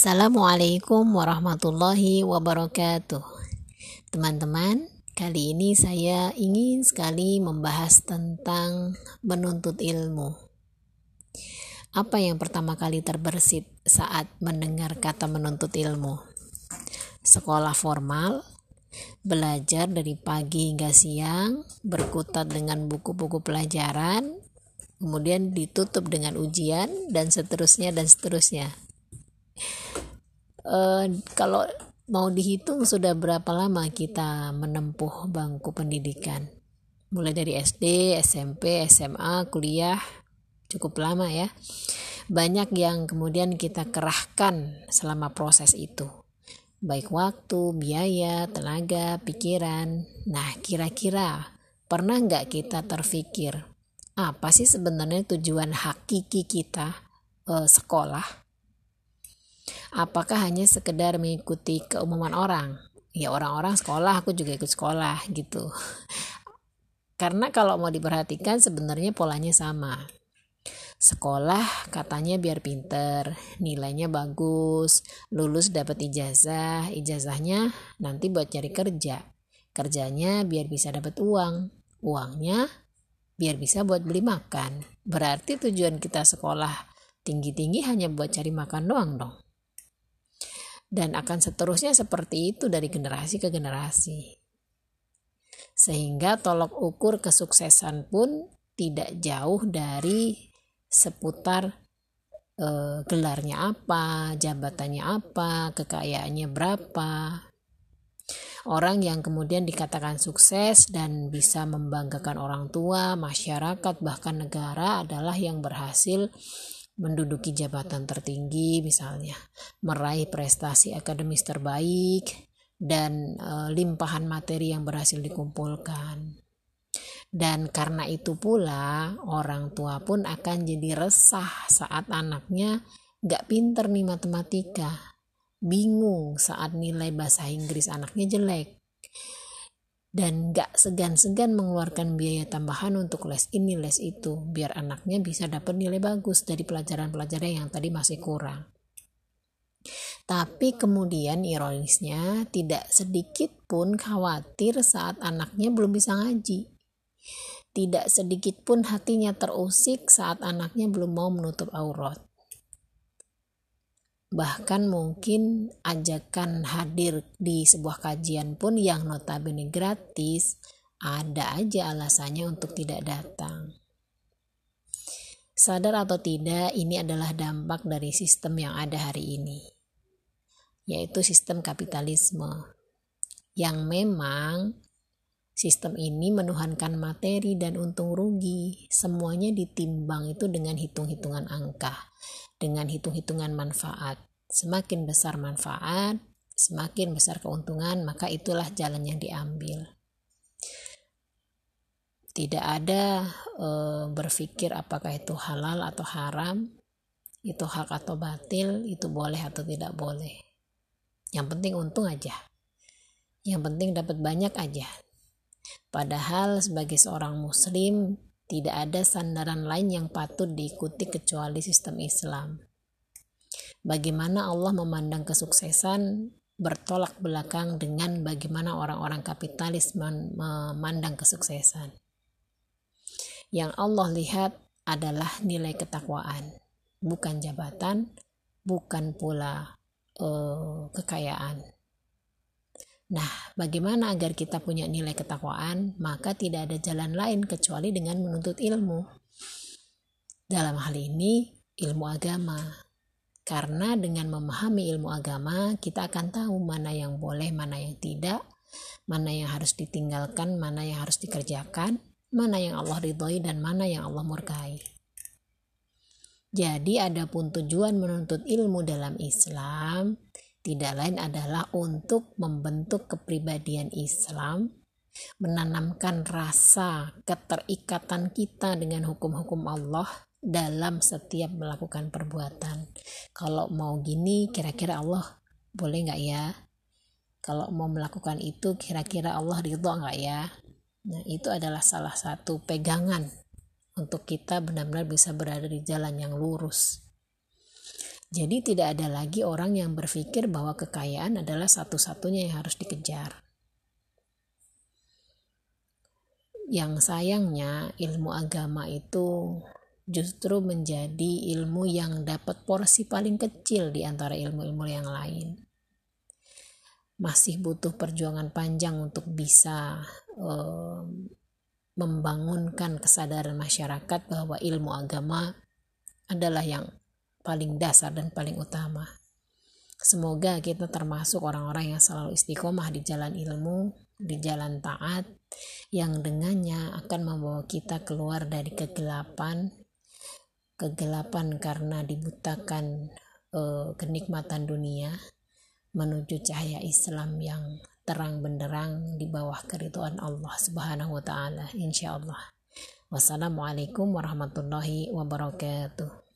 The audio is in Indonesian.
Assalamualaikum warahmatullahi wabarakatuh. Teman-teman, kali ini saya ingin sekali membahas tentang menuntut ilmu. Apa yang pertama kali terbersit saat mendengar kata menuntut ilmu? Sekolah formal, belajar dari pagi hingga siang, berkutat dengan buku-buku pelajaran, kemudian ditutup dengan ujian, dan seterusnya, dan seterusnya uh, kalau mau dihitung sudah berapa lama kita menempuh bangku pendidikan? Mulai dari SD, SMP, SMA, kuliah cukup lama ya. Banyak yang kemudian kita kerahkan selama proses itu. Baik waktu, biaya, tenaga, pikiran. Nah kira-kira pernah nggak kita terfikir apa sih sebenarnya tujuan hakiki kita eh, sekolah apakah hanya sekedar mengikuti keumuman orang? Ya orang-orang sekolah aku juga ikut sekolah gitu. Karena kalau mau diperhatikan sebenarnya polanya sama. Sekolah katanya biar pinter nilainya bagus lulus dapat ijazah ijazahnya nanti buat cari kerja. Kerjanya biar bisa dapat uang uangnya biar bisa buat beli makan. Berarti tujuan kita sekolah tinggi-tinggi hanya buat cari makan doang dong dan akan seterusnya seperti itu dari generasi ke generasi. Sehingga tolok ukur kesuksesan pun tidak jauh dari seputar e, gelarnya apa, jabatannya apa, kekayaannya berapa. Orang yang kemudian dikatakan sukses dan bisa membanggakan orang tua, masyarakat, bahkan negara adalah yang berhasil menduduki jabatan tertinggi misalnya, meraih prestasi akademis terbaik dan e, limpahan materi yang berhasil dikumpulkan. Dan karena itu pula orang tua pun akan jadi resah saat anaknya gak pinter nih matematika, bingung saat nilai bahasa Inggris anaknya jelek, dan gak segan-segan mengeluarkan biaya tambahan untuk les ini les itu biar anaknya bisa dapat nilai bagus dari pelajaran-pelajaran yang tadi masih kurang. Tapi kemudian ironisnya tidak sedikit pun khawatir saat anaknya belum bisa ngaji. Tidak sedikit pun hatinya terusik saat anaknya belum mau menutup aurat bahkan mungkin ajakan hadir di sebuah kajian pun yang notabene gratis ada aja alasannya untuk tidak datang. Sadar atau tidak, ini adalah dampak dari sistem yang ada hari ini, yaitu sistem kapitalisme, yang memang sistem ini menuhankan materi dan untung rugi. Semuanya ditimbang itu dengan hitung-hitungan angka dengan hitung-hitungan manfaat. Semakin besar manfaat, semakin besar keuntungan, maka itulah jalan yang diambil. Tidak ada e, berpikir apakah itu halal atau haram, itu hak atau batil, itu boleh atau tidak boleh. Yang penting untung aja. Yang penting dapat banyak aja. Padahal sebagai seorang muslim tidak ada sandaran lain yang patut diikuti kecuali sistem Islam. Bagaimana Allah memandang kesuksesan bertolak belakang dengan bagaimana orang-orang kapitalis memandang kesuksesan. Yang Allah lihat adalah nilai ketakwaan, bukan jabatan, bukan pula uh, kekayaan. Nah, bagaimana agar kita punya nilai ketakwaan? Maka tidak ada jalan lain kecuali dengan menuntut ilmu. Dalam hal ini, ilmu agama. Karena dengan memahami ilmu agama, kita akan tahu mana yang boleh, mana yang tidak, mana yang harus ditinggalkan, mana yang harus dikerjakan, mana yang Allah ridhoi dan mana yang Allah murkai. Jadi adapun tujuan menuntut ilmu dalam Islam tidak lain adalah untuk membentuk kepribadian Islam, menanamkan rasa keterikatan kita dengan hukum-hukum Allah dalam setiap melakukan perbuatan. Kalau mau gini, kira-kira Allah boleh nggak ya? Kalau mau melakukan itu, kira-kira Allah ridho nggak ya? Nah, itu adalah salah satu pegangan untuk kita benar-benar bisa berada di jalan yang lurus. Jadi tidak ada lagi orang yang berpikir bahwa kekayaan adalah satu-satunya yang harus dikejar. Yang sayangnya ilmu agama itu justru menjadi ilmu yang dapat porsi paling kecil di antara ilmu-ilmu yang lain. Masih butuh perjuangan panjang untuk bisa um, membangunkan kesadaran masyarakat bahwa ilmu agama adalah yang paling dasar dan paling utama. Semoga kita termasuk orang-orang yang selalu istiqomah di jalan ilmu, di jalan taat, yang dengannya akan membawa kita keluar dari kegelapan, kegelapan karena dibutakan uh, kenikmatan dunia, menuju cahaya Islam yang terang benderang di bawah keriduan Allah Subhanahu wa taala insyaallah. Wassalamualaikum warahmatullahi wabarakatuh.